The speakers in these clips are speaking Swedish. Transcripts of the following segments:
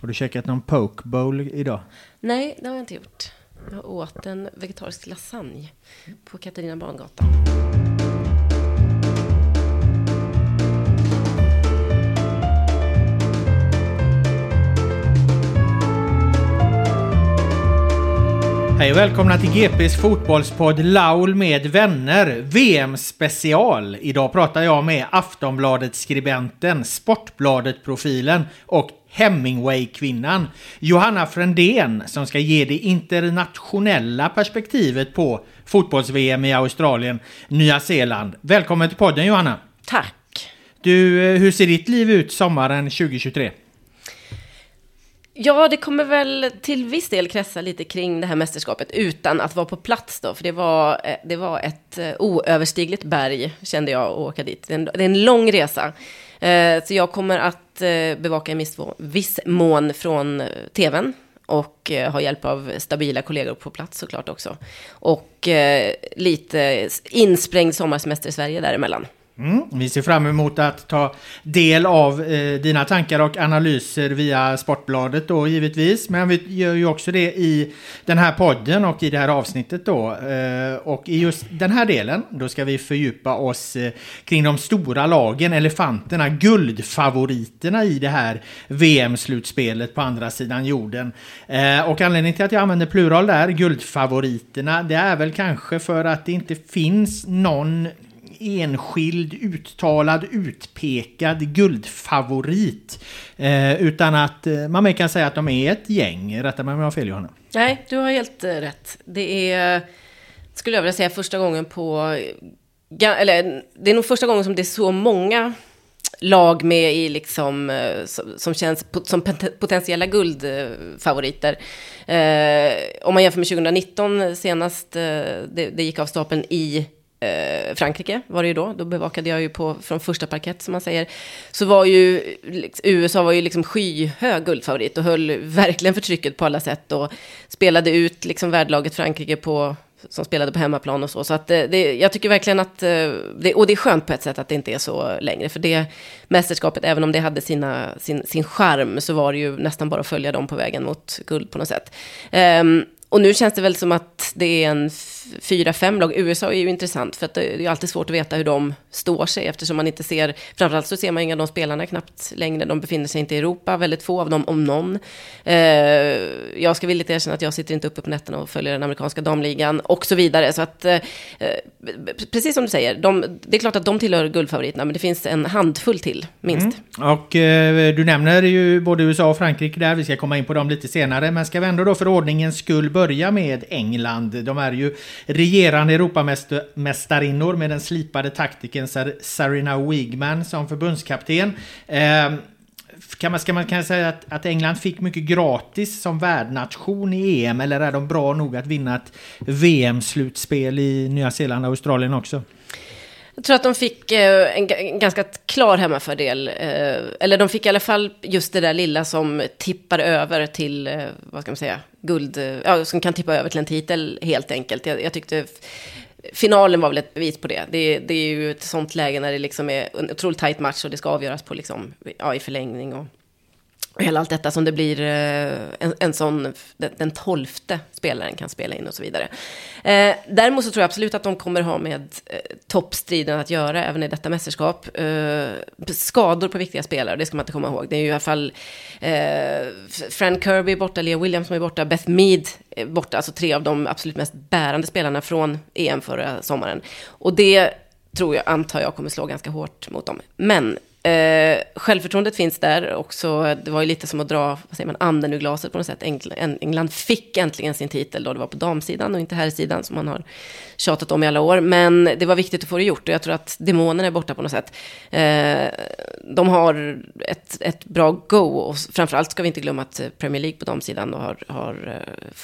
Har du käkat någon poke bowl idag? Nej, det har jag inte gjort. Jag åt en vegetarisk lasagne på Katarina Bangatan. Hej och välkomna till GPs fotbollspodd Laul med vänner. VM-special. Idag pratar jag med Aftonbladet-skribenten, Sportbladet-profilen och Hemingway-kvinnan Johanna Frändén som ska ge det internationella perspektivet på fotbolls-VM i Australien, Nya Zeeland. Välkommen till podden Johanna! Tack! Du, eh, hur ser ditt liv ut sommaren 2023? Ja, det kommer väl till viss del kretsar lite kring det här mästerskapet utan att vara på plats då. För det var, eh, det var ett eh, oöverstigligt berg, kände jag, att åka dit. Det är en, det är en lång resa. Eh, så jag kommer att eh, bevaka en viss, mån från eh, tvn. Och ha hjälp av stabila kollegor på plats såklart också. Och lite insprängd sommarsemester i Sverige däremellan. Mm, vi ser fram emot att ta del av eh, dina tankar och analyser via Sportbladet då givetvis. Men vi gör ju också det i den här podden och i det här avsnittet då. Eh, och i just den här delen då ska vi fördjupa oss eh, kring de stora lagen, elefanterna, guldfavoriterna i det här VM-slutspelet på andra sidan jorden. Eh, och anledningen till att jag använder plural där, guldfavoriterna, det är väl kanske för att det inte finns någon enskild, uttalad, utpekad guldfavorit. Eh, utan att eh, man mer kan säga att de är ett gäng. Rätta mig om jag har fel Johanna. Nej, du har helt eh, rätt. Det är, skulle jag vilja säga, första gången på... Eller det är nog första gången som det är så många lag med i liksom, eh, som, känns som potentiella guldfavoriter. Eh, om man jämför med 2019 senast eh, det, det gick av stapeln i eh, Frankrike var det ju då, då bevakade jag ju på, från första parkett som man säger. Så var ju, liksom, USA var ju liksom skyhög guldfavorit och höll verkligen förtrycket på alla sätt och spelade ut liksom värdlaget Frankrike på som spelade på hemmaplan och så. Så att eh, det, jag tycker verkligen att, eh, det, och det är skönt på ett sätt att det inte är så längre. För det mästerskapet, även om det hade sina, sin, sin charm, så var det ju nästan bara att följa dem på vägen mot guld på något sätt. Um, och nu känns det väl som att det är en f- fyra, fem lag. USA är ju intressant för att det är alltid svårt att veta hur de står sig eftersom man inte ser, framförallt så ser man inga av de spelarna knappt längre. De befinner sig inte i Europa, väldigt få av dem om någon. Eh, jag ska villigt erkänna att jag sitter inte uppe på nätterna och följer den amerikanska damligan och så vidare. Så att, eh, eh precis som du säger, de, det är klart att de tillhör guldfavoriterna, men det finns en handfull till, minst. Mm. Och eh, du nämner ju både USA och Frankrike där, vi ska komma in på dem lite senare. Men ska vi ändå då för ordningens skull börja med England. De är ju regerande Europamästarinnor med den slipade taktiken Sarina Wigman som förbundskapten. Eh, kan man, ska man kan säga att, att England fick mycket gratis som värdnation i EM eller är de bra nog att vinna ett VM-slutspel i Nya Zeeland och Australien också? Jag tror att de fick eh, en, ganska klar hemmafördel. Eh, eller de fick i alla fall just det där lilla som tippar över till, eh, vad ska man säga, guld, ja, som kan tippa över till en titel helt enkelt. Jag, jag tyckte finalen var väl ett bevis på det. det. Det är ju ett sånt läge när det liksom är en otroligt tajt match och det ska avgöras på liksom, ja, i förlängning. Och, och hela allt detta som det blir eh, en, en sån, den tolfte spelaren kan spela in och så vidare. Eh, däremot så tror jag absolut att de kommer ha med eh, toppstriden att göra även i detta mästerskap. Eh, skador på viktiga spelare, det ska man inte komma ihåg. Det är ju i alla fall eh, Fran Kirby är borta, Leah Williams som är borta, Beth Mead är borta, alltså tre av de absolut mest bärande spelarna från EM förra sommaren. Och det tror jag, antar jag, kommer slå ganska hårt mot dem. Men Eh, självförtroendet finns där också. Det var ju lite som att dra vad säger man, anden ur glaset på något sätt. England fick äntligen sin titel då det var på damsidan och inte herrsidan som man har tjatat om i alla år. Men det var viktigt att få det gjort och jag tror att demonerna är borta på något sätt. Eh, de har ett, ett bra go och framförallt ska vi inte glömma att Premier League på damsidan har, har,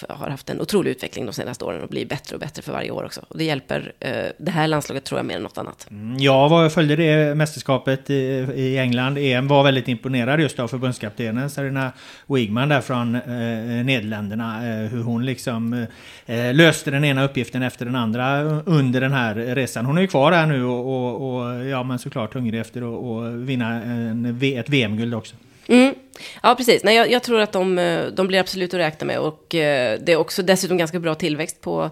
eh, har haft en otrolig utveckling de senaste åren och blir bättre och bättre för varje år också. Och det hjälper eh, det här landslaget tror jag mer än något annat. Mm, ja, jag följde det mästerskapet i, England. EM var väldigt imponerad just av förbundskaptenen Serena Wigman där från eh, Nederländerna. Eh, hur hon liksom eh, eh, löste den ena uppgiften efter den andra under den här resan. Hon är ju kvar här nu och, och, och ja, men såklart hungrig efter att vinna en, ett VM-guld också. Mm. Ja, precis. Nej, jag, jag, tror att de, eh, de blir absolut att räkna med. Och eh, det är också dessutom ganska bra tillväxt på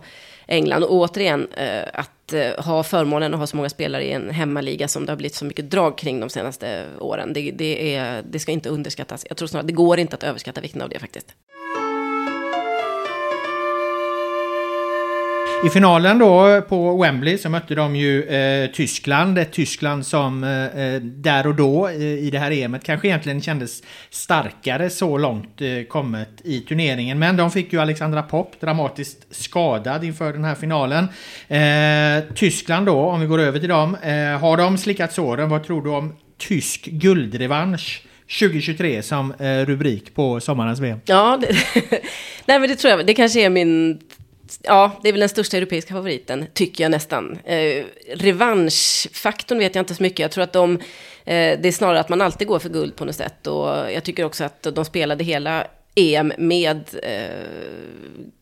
England. Och återigen, eh, att eh, ha förmånen att ha så många spelare i en hemmaliga som det har blivit så mycket drag kring de senaste åren. Det, det, är, det ska inte underskattas. Jag tror snarare det går inte att överskatta vikten av det faktiskt. I finalen då på Wembley så mötte de ju eh, Tyskland. Ett Tyskland som eh, eh, där och då eh, i det här EMet kanske egentligen kändes starkare så långt eh, kommet i turneringen. Men de fick ju Alexandra Popp dramatiskt skadad inför den här finalen. Eh, Tyskland då, om vi går över till dem. Eh, har de slickat såren? Vad tror du om tysk guldrevansch? 2023 som eh, rubrik på sommarens VM. Ja, det, nej men det tror jag. Det kanske är min ja, det är väl den största europeiska favoriten, tycker jag nästan. Eh, revanschfaktorn vet jag inte så mycket. Jag tror att de, eh, det är snarare att man alltid går för guld på något sätt. Och jag tycker också att de spelade hela EM med eh,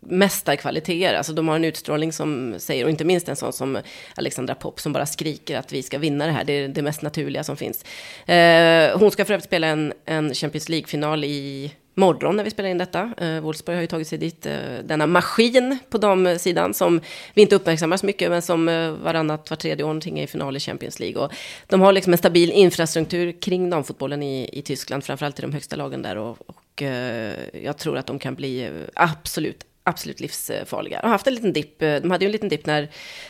mästarkvaliteter. Alltså de har en utstrålning som säger, och inte minst en sån som Alexandra Popp som bara skriker att vi ska vinna det här. Det är det mest naturliga som finns. Eh, hon ska för övrigt spela en, en Champions League-final i morgon när vi spelar in detta. Eh, Wolfsburg har ju tagit sig dit, eh, denna maskin på damsidan som vi inte uppmärksammar så mycket, men som eh, varannat, var tredje år någonting är i final i Champions League. Och de har liksom en stabil infrastruktur kring damfotbollen i, i Tyskland, framförallt i de högsta lagen där. Och, och eh, jag tror att de kan bli eh, absolut, absolut livsfarliga. De har haft en liten dipp, eh, de hade ju en liten dipp när,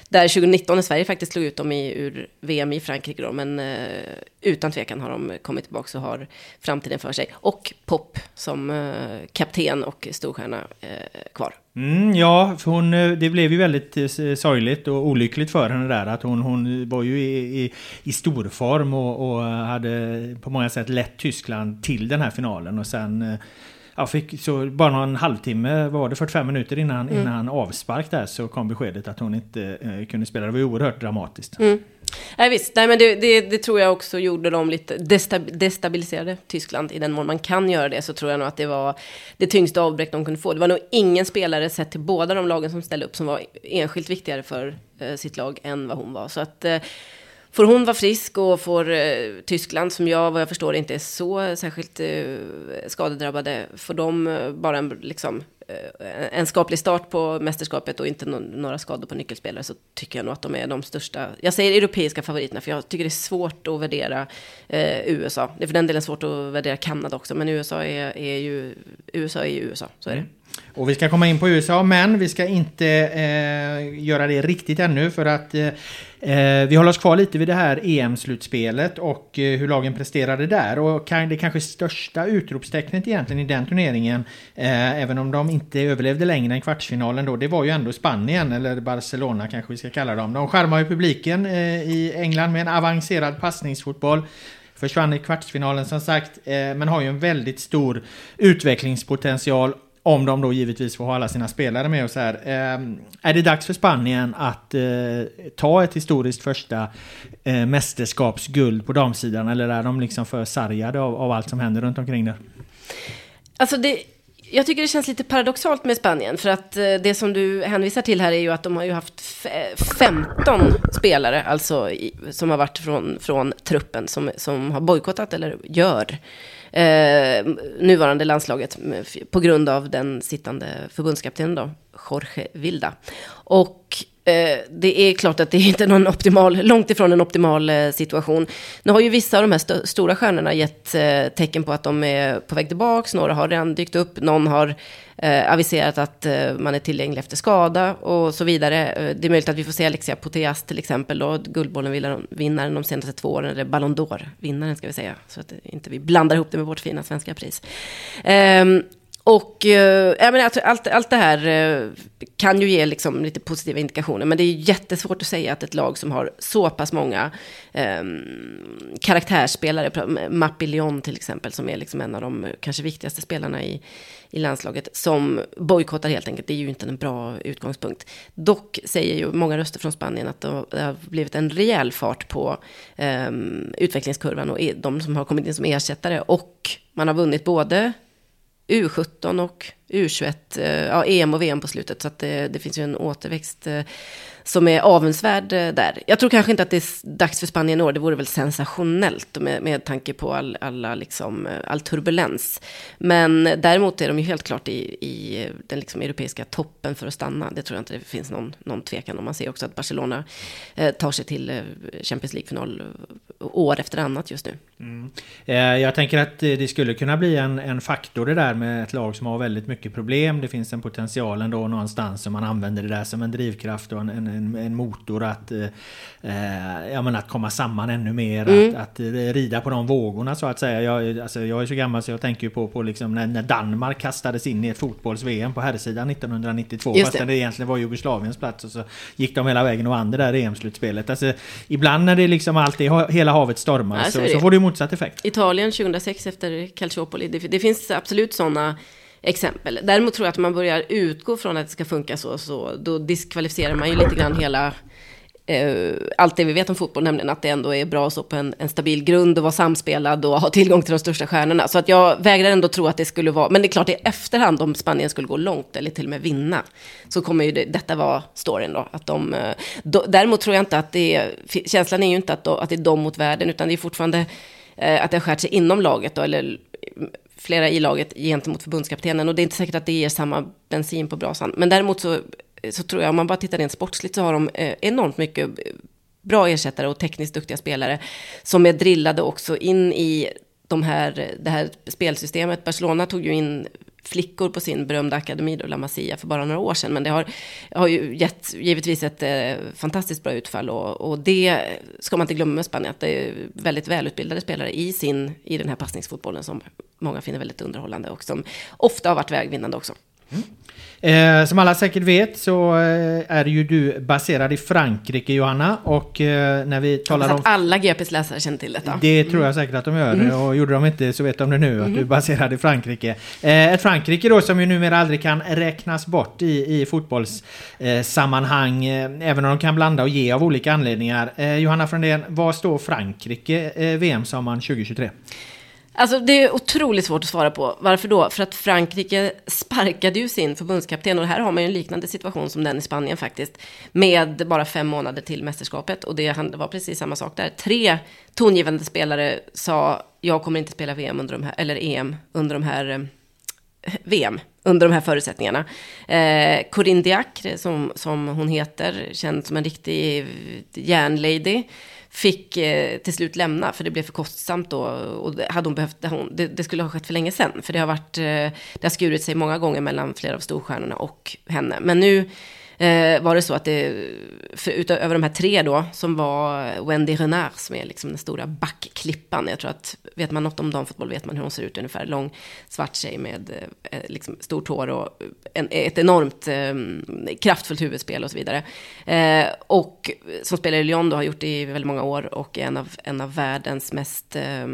där 2019 när Sverige faktiskt slog ut dem i, ur VM i Frankrike då, men eh, utan tvekan har de kommit tillbaka och har framtiden för sig. Och Pop som eh, kapten och storstjärna eh, kvar. Mm, ja, för hon, eh, det blev ju väldigt eh, sorgligt och olyckligt för henne där. Att hon, hon var ju i, i, i storform och, och hade på många sätt lett Tyskland till den här finalen. Och sen jag fick så bara någon halvtimme, var det 45 minuter innan, mm. innan avspark där så kom beskedet att hon inte eh, kunde spela. Det var ju oerhört dramatiskt. Mm. Nej, visst, Nej, men det, det, det, tror jag också gjorde dem lite destabiliserade Tyskland. I den mån man kan göra det så tror jag nog att det var det tyngsta avbräck de kunde få. Det var nog ingen spelare sett till båda de lagen som ställde upp som var enskilt viktigare för eh, sitt lag än vad hon var. Så att eh, får hon vara frisk och får eh, Tyskland, som jag vad jag förstår inte är så särskilt eh, skadedrabbade, får de eh, bara en, liksom, eh, en skaplig start på mästerskapet och inte no några skador på nyckelspelare så tycker jag nog att de är de största. Jag säger europeiska favoriterna för jag tycker det är svårt att värdera eh, USA. Det är för den delen svårt att värdera Kanada också, men USA är, är ju USA är ju USA, så är det. Mm. Och vi ska komma in på USA, men vi ska inte eh, göra det riktigt ännu för att eh Eh, vi håller oss kvar lite vid det här EM-slutspelet och eh, hur lagen presterade där. Och det kanske största utropstecknet egentligen i den turneringen, eh, även om de inte överlevde längre än kvartsfinalen då, det var ju ändå Spanien, eller Barcelona kanske vi ska kalla dem. De skärmar ju publiken eh, i England med en avancerad passningsfotboll försvann i kvartsfinalen som sagt, eh, men har ju en väldigt stor utvecklingspotential om de då givetvis får ha alla sina spelare med och så här. Ehm, är det dags för Spanien att eh, ta ett historiskt första eh, mästerskapsguld på damsidan? Eller är de liksom för sargade av, av allt som händer runt omkring där? Alltså det, jag tycker det känns lite paradoxalt med Spanien. För att eh, det som du hänvisar till här är ju att de har ju haft 15 spelare, alltså som har varit från, från truppen, som, som har bojkottat eller gör eh, nuvarande landslaget på grund av den sittande förbundskaptenen då, Jorge Vilda. Och Eh, det är klart att det är inte någon optimal, långt ifrån en optimal eh, situation. Nu har ju vissa av de här st stora stjärnorna gett eh, tecken på att de är på väg tillbaka. Några har redan dykt upp, någon har eh, aviserat att eh, man är tillgänglig efter skada och så vidare. Eh, det är möjligt att vi får se Alexia Putellas till exempel, då, Guldbollen-vinnaren de senaste två åren, eller Ballon d'Or-vinnaren ska vi säga, så att inte vi blandar ihop det med vårt fina svenska pris. Ehm, och eh, jag menar, allt, allt det här eh, kan ju ge liksom lite positiva indikationer. Men det är jättesvårt att säga att ett lag som har så pass många eh, karaktärsspelare, Mapillon till exempel, som är liksom en av de kanske viktigaste spelarna i, i landslaget, som bojkottar helt enkelt. Det är ju inte en bra utgångspunkt. Dock säger ju många röster från Spanien att det har blivit en rejäl fart på eh, utvecklingskurvan och de som har kommit in som ersättare. Och man har vunnit både U17 och U21, eh, ja, EM och VM på slutet. Så att det, det finns ju en återväxt eh, som är avundsvärd eh, där. Jag tror kanske inte att det är dags för Spanien i år. Det vore väl sensationellt med, med tanke på all, alla, liksom, eh, all turbulens. Men däremot är de ju helt klart i, i eh, den liksom europeiska toppen för att stanna. Det tror jag inte det finns någon, någon tvekan om. Man ser också att Barcelona eh, tar sig till Champions League-final år efter annat just nu. Mm. Jag tänker att det skulle kunna bli en, en faktor det där med ett lag som har väldigt mycket problem. Det finns en potential ändå någonstans som man använder det där som en drivkraft och en, en, en motor att, eh, eh, ja, men att komma samman ännu mer. Mm. Att, att, rida på de vågorna så att säga. Jag, alltså, jag är så gammal så jag tänker på, på liksom när, när Danmark kastades in i ett fotbolls-VM på herrsidan 1992. Just fast det. det egentligen var Jugoslaviens plats och så gick de hela vägen och vann det där EM-slutspelet. Alltså, ibland när det liksom alltid hela havet stormar så, så, får det motsatt effekt. Italien 2006 efter Calciopoli. Det, det finns absolut sådana exempel. Däremot tror jag att man börjar utgå från att det ska funka så, så då diskvalificerar man ju lite grann hela eh, allt det vi vet om fotboll, nämligen att det ändå är bra att stå på en, en, stabil grund och vara samspelad och ha tillgång till de största stjärnorna. Så att jag vägrar ändå tro att det skulle vara, men det är klart i efterhand om Spanien skulle gå långt eller till och med vinna, så kommer ju det, detta vara storyn då. Att de, eh, då, däremot tror jag inte att det är, känslan är ju inte att, då, att det är de mot världen, utan det är fortfarande eh, att det har skärt sig inom laget då, eller flera i laget gentemot förbundskaptenen. Och det är inte säkert att det ger samma bensin på brasan. Men däremot så, så tror jag, om man bara tittar rent sportsligt, så har de eh, enormt mycket bra ersättare och tekniskt duktiga spelare som är drillade också in i de här, det här spelsystemet. Barcelona tog ju in flickor på sin berömda akademi, då, La Masia, för bara några år sedan. Men det har, har ju gett givetvis ett eh, fantastiskt bra utfall. Och, och, det ska man inte glömma med Spanien, att det är väldigt välutbildade spelare i, sin, i den här passningsfotbollen som många finner väldigt underhållande och som ofta har varit vägvinnande också. Mm. Eh, som alla säkert vet så eh, är ju du baserad i Frankrike Johanna och eh, när vi talar om... alla GPs läsare känner till detta. Det tror jag säkert att de gör mm. och gjorde de inte så vet de det nu mm. att du är mm. baserad i Frankrike. Eh, ett Frankrike då som ju numera aldrig kan räknas bort i, i fotbollssammanhang eh, även om de kan blanda och ge av olika anledningar. Johanna Fröndén, vad står Frankrike VM sommaren 2023? Alltså det är otroligt svårt att svara på. Varför då? För att Frankrike sparkade ju sin förbundskapten och här har man ju en liknande situation som den i Spanien faktiskt. Med bara fem månader till mästerskapet och det var precis samma sak där. Tre tongivande spelare sa jag kommer inte spela VM under de här, eller EM under de här eh, VM under de här förutsättningarna. Eh, Corinne Diacre, eh, som, som hon heter, känd som en riktig eh, järnlady fick eh, till slut lämna för det blev för kostsamt då. Och det, hade hon behövt, hon, det, det, skulle ha skett för länge sedan. För det har, varit, eh, det har skurit sig många gånger mellan flera av storstjärnorna och henne. Men nu eh, var det så att det, för, utöver de här tre då, som var Wendy Renard, som är liksom den stora backklippan. Jag tror att, vet man något om damfotboll vet man hur hon ser ut ungefär. Lång svart tjej med eh, eh liksom stort hår och en, ett enormt eh, kraftfullt huvudspel och så vidare. Eh, och som spelar i Lyon då, har gjort det i väldigt många år och är en av, en av världens mest eh,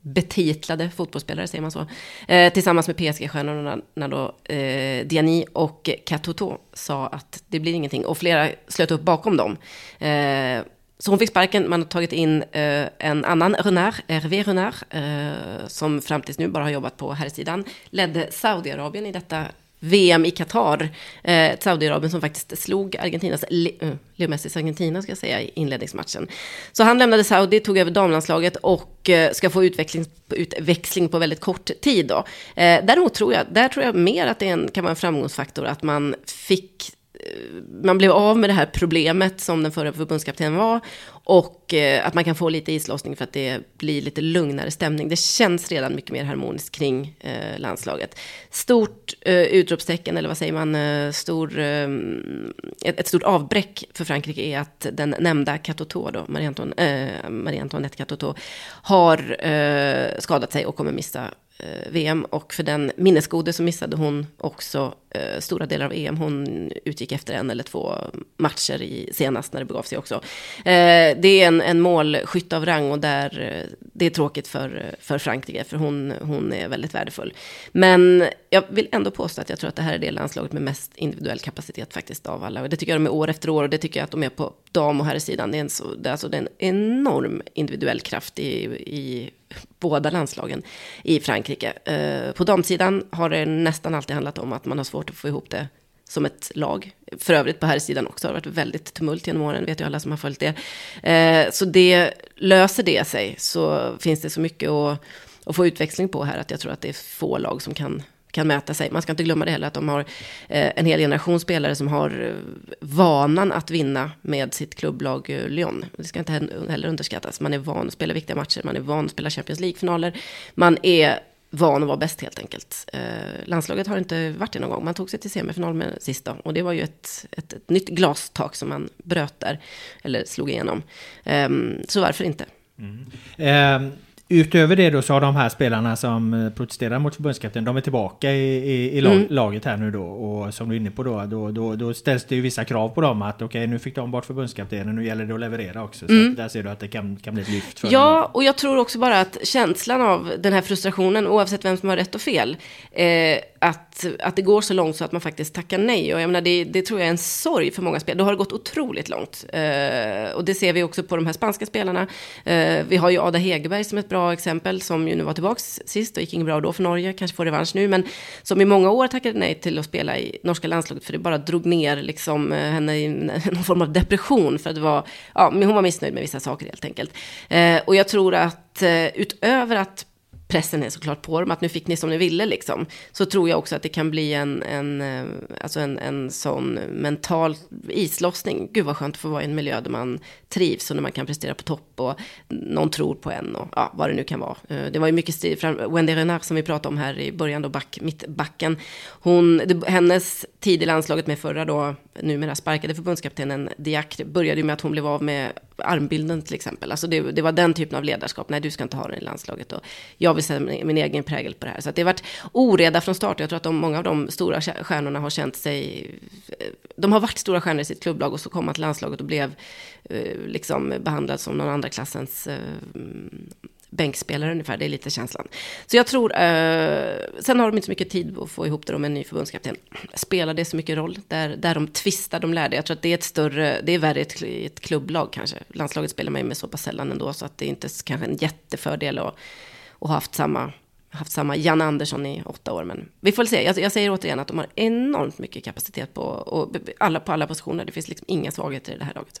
betitlade fotbollsspelare, säger man så. Eh, tillsammans med PSG-stjärnorna då eh, Diani och Katoto sa att det blir ingenting. Och flera slöt upp bakom dem. Eh, så hon fick sparken, man har tagit in eh, en annan Renard, Hervé Renard, eh, som fram tills nu bara har jobbat på här sidan. Ledde Saudiarabien i detta VM i Qatar. Eh, Saudiarabien som faktiskt slog Argentinas, eh, Leo Messis Argentina ska jag säga, i inledningsmatchen. Så han lämnade Saudi, tog över damlandslaget och eh, ska få utveckling, utväxling på väldigt kort tid då. Eh, däremot tror jag, där tror jag mer att det en, kan vara en framgångsfaktor att man fick eh, man blev av med det här problemet som den förra förbundskaptenen var. Och eh, att man kan få lite islossning för att det blir lite lugnare stämning. Det känns redan mycket mer harmoniskt kring eh, landslaget. Stort eh, utropstecken, eller vad säger man, eh, stor, eh, ett, ett, stort avbräck för Frankrike är att den nämnda Katoto, då, Marie, Anton, eh, Marie Antoinette Katoto, har skadat sig och kommer missa Eh, VM och för den minnesgode så missade hon också eh, stora delar av EM. Hon utgick efter en eller två matcher i, senast när det begav sig också. Eh, det är en, en målskytt av rang och där, eh, det är tråkigt för, eh, för Frankrike för hon, hon är väldigt värdefull. Men jag vill ändå påstå att jag tror att det här är det landslaget med mest individuell kapacitet faktiskt av alla. Och det tycker jag de är år efter år och det tycker jag att de är på dam och herrsidan. Det är en, så, det är alltså, det är en enorm individuell kraft i, i båda landslagen i Frankrike. Eh, på damsidan har det nästan alltid handlat om att man har svårt att få ihop det som ett lag. För övrigt på här sidan också har det varit väldigt tumult genom åren, vet ju alla som har följt det. Eh, så det, löser det sig så finns det så mycket att, att få utväxling på här att jag tror att det är få lag som kan kan mäta sig. Man ska inte glömma det heller att de har eh, en hel generation spelare som har eh, vanan att vinna med sitt klubblag eh, Lyon. Det ska inte heller underskattas. Man är van att spela viktiga matcher, man är van att spela Champions League-finaler. Man är van att vara bäst helt enkelt. Eh, landslaget har inte varit det någon gång. Man tog sig till semifinal med sista. Och det var ju ett, ett, ett nytt glastak som man bröt där. Eller slog igenom. Eh, så varför inte? Mm. Eh, Utöver det då så har de här spelarna som eh, protesterar mot förbundskapten, de är tillbaka i, i, i lag, mm. laget här nu då. Och som du är inne på då, då, då, då ställs det ju vissa krav på dem att okej okay, nu fick de bort förbundskaptenen, nu gäller det att leverera också. Så mm. där ser du att det kan, kan bli ett lyft för Ja, dem. och jag tror också bara att känslan av den här frustrationen, oavsett vem som har rätt och fel, eh, att, att det går så långt så att man faktiskt tackar nej. Och jag menar, det, det tror jag är en sorg för många spelare. Då har det gått otroligt långt. Eh, och det ser vi också på de här spanska spelarna. Eh, vi har ju Ada Hegerberg som ett bra exempel, som ju nu var tillbaka sist och gick inget bra då för Norge, kanske får revansch nu, men som i många år tackade nej till att spela i norska landslaget, för det bara drog ner liksom, eh, henne i någon form av depression, för att det var, ja, men hon var missnöjd med vissa saker helt enkelt. Eh, och jag tror att eh, utöver att pressen är såklart på dem, att nu fick ni som ni ville liksom. Så tror jag också att det kan bli en, en, eh, alltså en, en sån mental islossning. Gud vad skönt att få vara i en miljö där man trivs och när man kan prestera på topp och någon tror på en och ja, vad det nu kan vara. Eh, det var ju mycket stil, Wendy Renard som vi pratade om här i början då, back, mittbacken. Hon, det, hennes tid i landslaget med förra då, numera sparkade förbundskaptenen Diak, började ju med att hon blev av med armbilden till exempel. Alltså det, det, var den typen av ledarskap. Nej, du ska inte ha den i landslaget. Och jag vill sätta min egen prägel på det här. Så det har varit oreda från start. Jag tror att de, många av de stora stjärnorna har känt sig... Eh, de har varit stora stjärnor i sitt klubblag och så kom man till landslaget och blev eh, liksom behandlad som någon andra klassens eh, bänkspelare ungefär, det är lite känslan. Så jag tror, eh, sen har de inte så mycket tid att få ihop det med en ny förbundskapten. Spelar det så mycket roll? Där, där de tvistar, de lärde. Jag tror att det är ett större, det är värre i ett, ett klubblag kanske. Landslaget spelar man ju med så pass sällan ändå, så att det är inte kanske en jättefördel att, att ha haft samma haft samma Jan Andersson i åtta år. Men vi får väl se. Jag, jag, säger återigen att de har enormt mycket kapacitet på, och alla, på alla positioner. Det finns liksom inga svagheter i det här laget.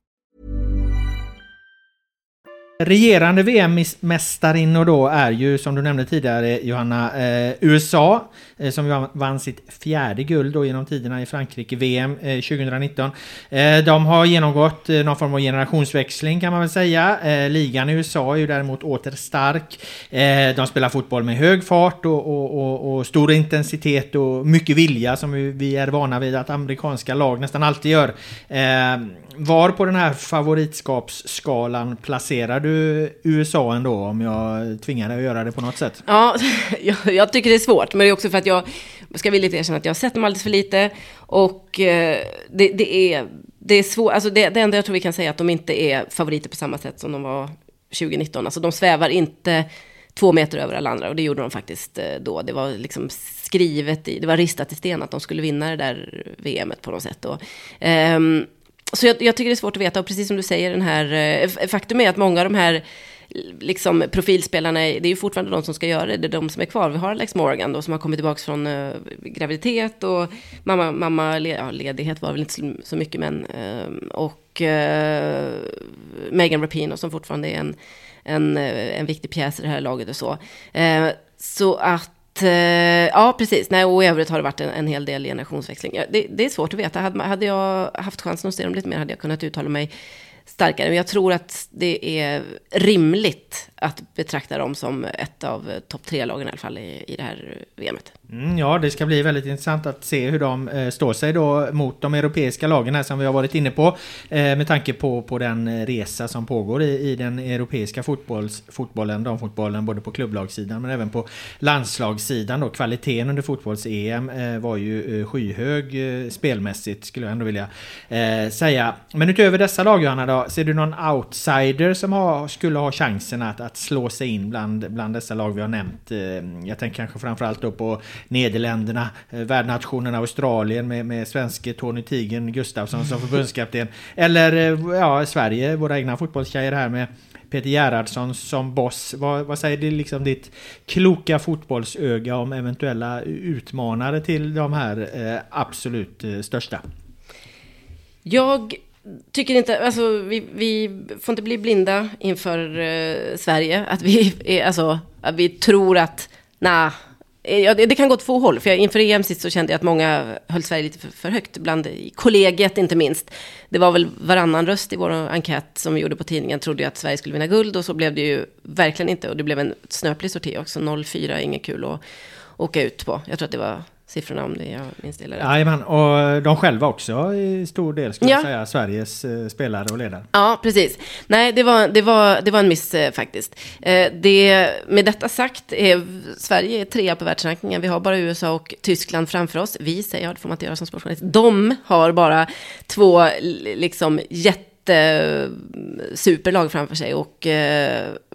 Regerande VM-mästarinnor då är ju som du nämnde tidigare Johanna eh, USA eh, som vann, sitt fjärde guld då genom tiderna i Frankrike VM eh, 2019. Eh, de har genomgått eh, någon form av generationsväxling kan man väl säga. Eh, ligan i USA är ju däremot åter stark. Eh, de spelar fotboll med hög fart och, och, och, och, stor intensitet och mycket vilja som vi är vana vid att amerikanska lag nästan alltid gör. Eh, var på den här favoritskapsskalan placerar du USA ändå om jag tvingar dig att göra det på något sätt? Ja, jag, jag, tycker det är svårt. Men det är också för att jag ska villigt erkänna att jag har sett dem alldeles för lite. Och eh, det, det, är, det är svårt. Alltså det, det enda jag tror vi kan säga är att de inte är favoriter på samma sätt som de var 2019. Alltså de svävar inte två meter över alla andra. Och det gjorde de faktiskt eh, då. Det var liksom skrivet i, det var ristat i sten att de skulle vinna det där VMet på något sätt. Då. um, så jag, jag, tycker det är svårt att veta, och precis som du säger, den här, eh, faktum är att många av de här liksom, profilspelarna, det är ju fortfarande de som ska göra det, det är de som är kvar. Vi har Alex Morgan då, som har kommit tillbaka från uh, graviditet och mamma, mamma ja, ledighet var väl inte så, så mycket, men uh, och uh, Megan Rapinoe som fortfarande är en, en, en viktig pjäs i det här laget och så. så att Eh, ja, precis. Nej, och i övrigt har det varit en, en hel del generationsväxling. Det, det, är svårt att veta. Hade, hade jag haft chansen att se dem lite mer hade jag kunnat uttala mig starkare. Men jag tror att det är rimligt att betrakta dem som ett av eh, topp tre-lagen i alla fall i, i det här eh, VMet. Mm, ja, det ska bli väldigt intressant att se hur de eh, står sig då mot de europeiska lagen här som vi har varit inne på. Eh, med tanke på, på den eh, resa som pågår i, i den europeiska fotbolls, fotbollen, damfotbollen, både på klubblagssidan men även på landslagssidan. Då. Kvaliteten under fotbolls-EM eh, var ju eh, skyhög eh, spelmässigt skulle jag ändå vilja eh, säga. Men utöver dessa lag Johanna då, ser du någon outsider som har, skulle ha chansen att, att slå sig in bland, bland dessa lag vi har nämnt? jag tänker kanske framförallt då på Nederländerna, eh, värdnationen Australien med, med svenske Tony Tigen Gustafsson som förbundskapten. Eller eh, ja, Sverige, våra egna fotbollstjejer här med Peter Gerhardsson som boss. Vad, vad säger det liksom ditt kloka fotbollsöga om eventuella utmanare till de här eh, absolut eh, största? Jag tycker inte, alltså vi, vi får inte bli blinda inför eh, Sverige. Att vi, är, alltså, att vi tror att, nej, eh, ja, det, det, kan gå två håll. För jag, inför EM sist så kände jag att många höll Sverige lite för, för högt. Bland kollegiet inte minst. Det var väl varannan röst i vår enkät som vi gjorde på tidningen. Trodde ju att Sverige skulle vinna guld. Och så blev det ju verkligen inte. Och det blev en snöplig sorti också. 0-4, inget kul att åka ut på. Jag tror att det var siffrorna om det jag minns det. Jajamän, och de själva också i stor del skulle ja. jag säga, Sveriges eh, spelare och ledare. Ja, precis. Nej, det var, det var, det var en miss eh, faktiskt. Eh, det, med detta sagt, är Sverige är trea på världsrankingen. Vi har bara USA och Tyskland framför oss. Vi säger, ja, det får man inte göra som sportjournalist. De har bara två liksom jätte superlag framför sig och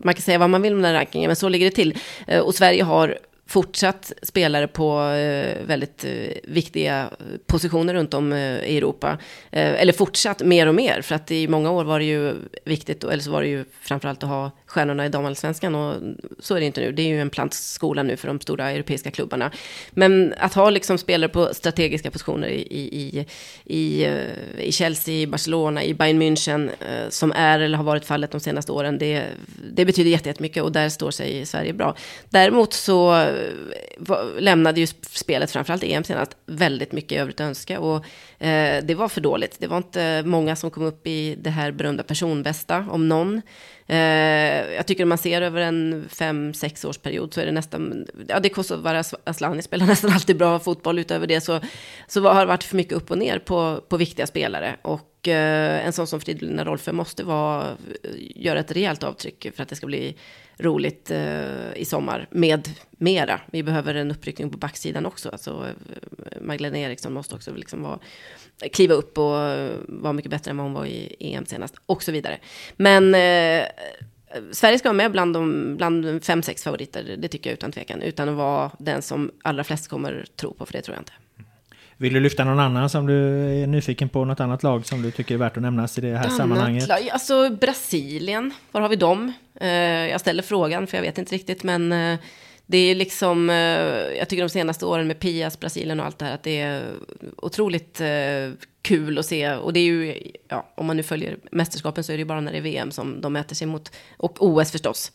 man kan säga vad man vill om den här rankingen, men så ligger det till. Och Sverige har fortsatt spelare på eh, väldigt eh, viktiga positioner runt om eh, i Europa. Eh, eller fortsatt mer och mer, för att i många år var det ju viktigt, eller så var det ju framförallt att ha stjärnorna i damallsvenskan och så är det inte nu. Det är ju en plantskola nu för de stora europeiska klubbarna. Men att ha liksom spelare på strategiska positioner i, i, i, i eh, Chelsea, Barcelona, i Bayern München, eh, som är eller har varit fallet de senaste åren, det, det betyder jättemycket och där står sig Sverige bra. Däremot så eh, lämnade ju spelet, framförallt EM senast, väldigt mycket övrigt att önska och eh, det var för dåligt. Det var inte många som kom upp i det här berömda personbästa, om någon. Eh, jag tycker man ser över en fem, sex års period så är det nästan, ja det Kosovare Asllani spelar nästan alltid bra fotboll, utöver det så, så har det varit för mycket upp och ner på, på viktiga spelare. Och eh, en sån som Fridolina Rolfö måste vara, eh, göra ett rejält avtryck för att det ska bli roligt eh, i sommar med mera. Vi behöver en uppryckning på backsidan också. Alltså, eh, Magdalena Eriksson måste också liksom vara, kliva upp och vara mycket bättre än vad hon var i EM senast och så vidare. Men eh, Sverige ska vara med bland de bland fem, sex favoriter, det tycker jag utan tvekan, utan att vara den som allra flest kommer tro på, för det tror jag inte. Vill du lyfta någon annan som du är nyfiken på? Något annat lag som du tycker är värt att nämnas i det här annat sammanhanget? Lag, alltså Brasilien, var har vi dem? Uh, jag ställer frågan för jag vet inte riktigt, men uh, det är liksom, eh, jag tycker de senaste åren med Pias, Brasilien och allt det här, att det är otroligt eh, kul att se. Och det är ju, ja, om man nu följer mästerskapen så är det ju bara när det är VM som de mäter sig mot, och OS förstås,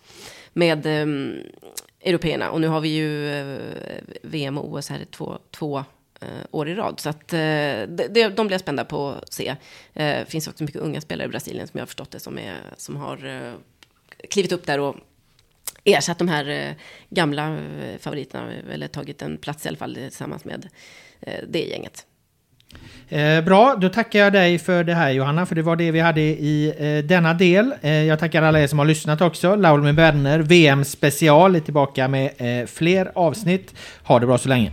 med um, européerna. Och nu har vi ju VM och OS här två, två uh, år i rad. Så att, uh, de, de blir jag spända på att se. Det eh, finns också mycket unga spelare i Brasilien som jag har förstått det, som, är, som har klivit upp där och ersatt de här eh, gamla eh, favoriterna, eller tagit en plats i alla fall tillsammans med eh, det gänget. Eh, bra, då tackar jag dig för det här Johanna, för det var det vi hade i eh, denna del. Eh, jag tackar alla er som har lyssnat också. Laul med vänner, VM special är tillbaka med fler avsnitt. Ha det bra så länge.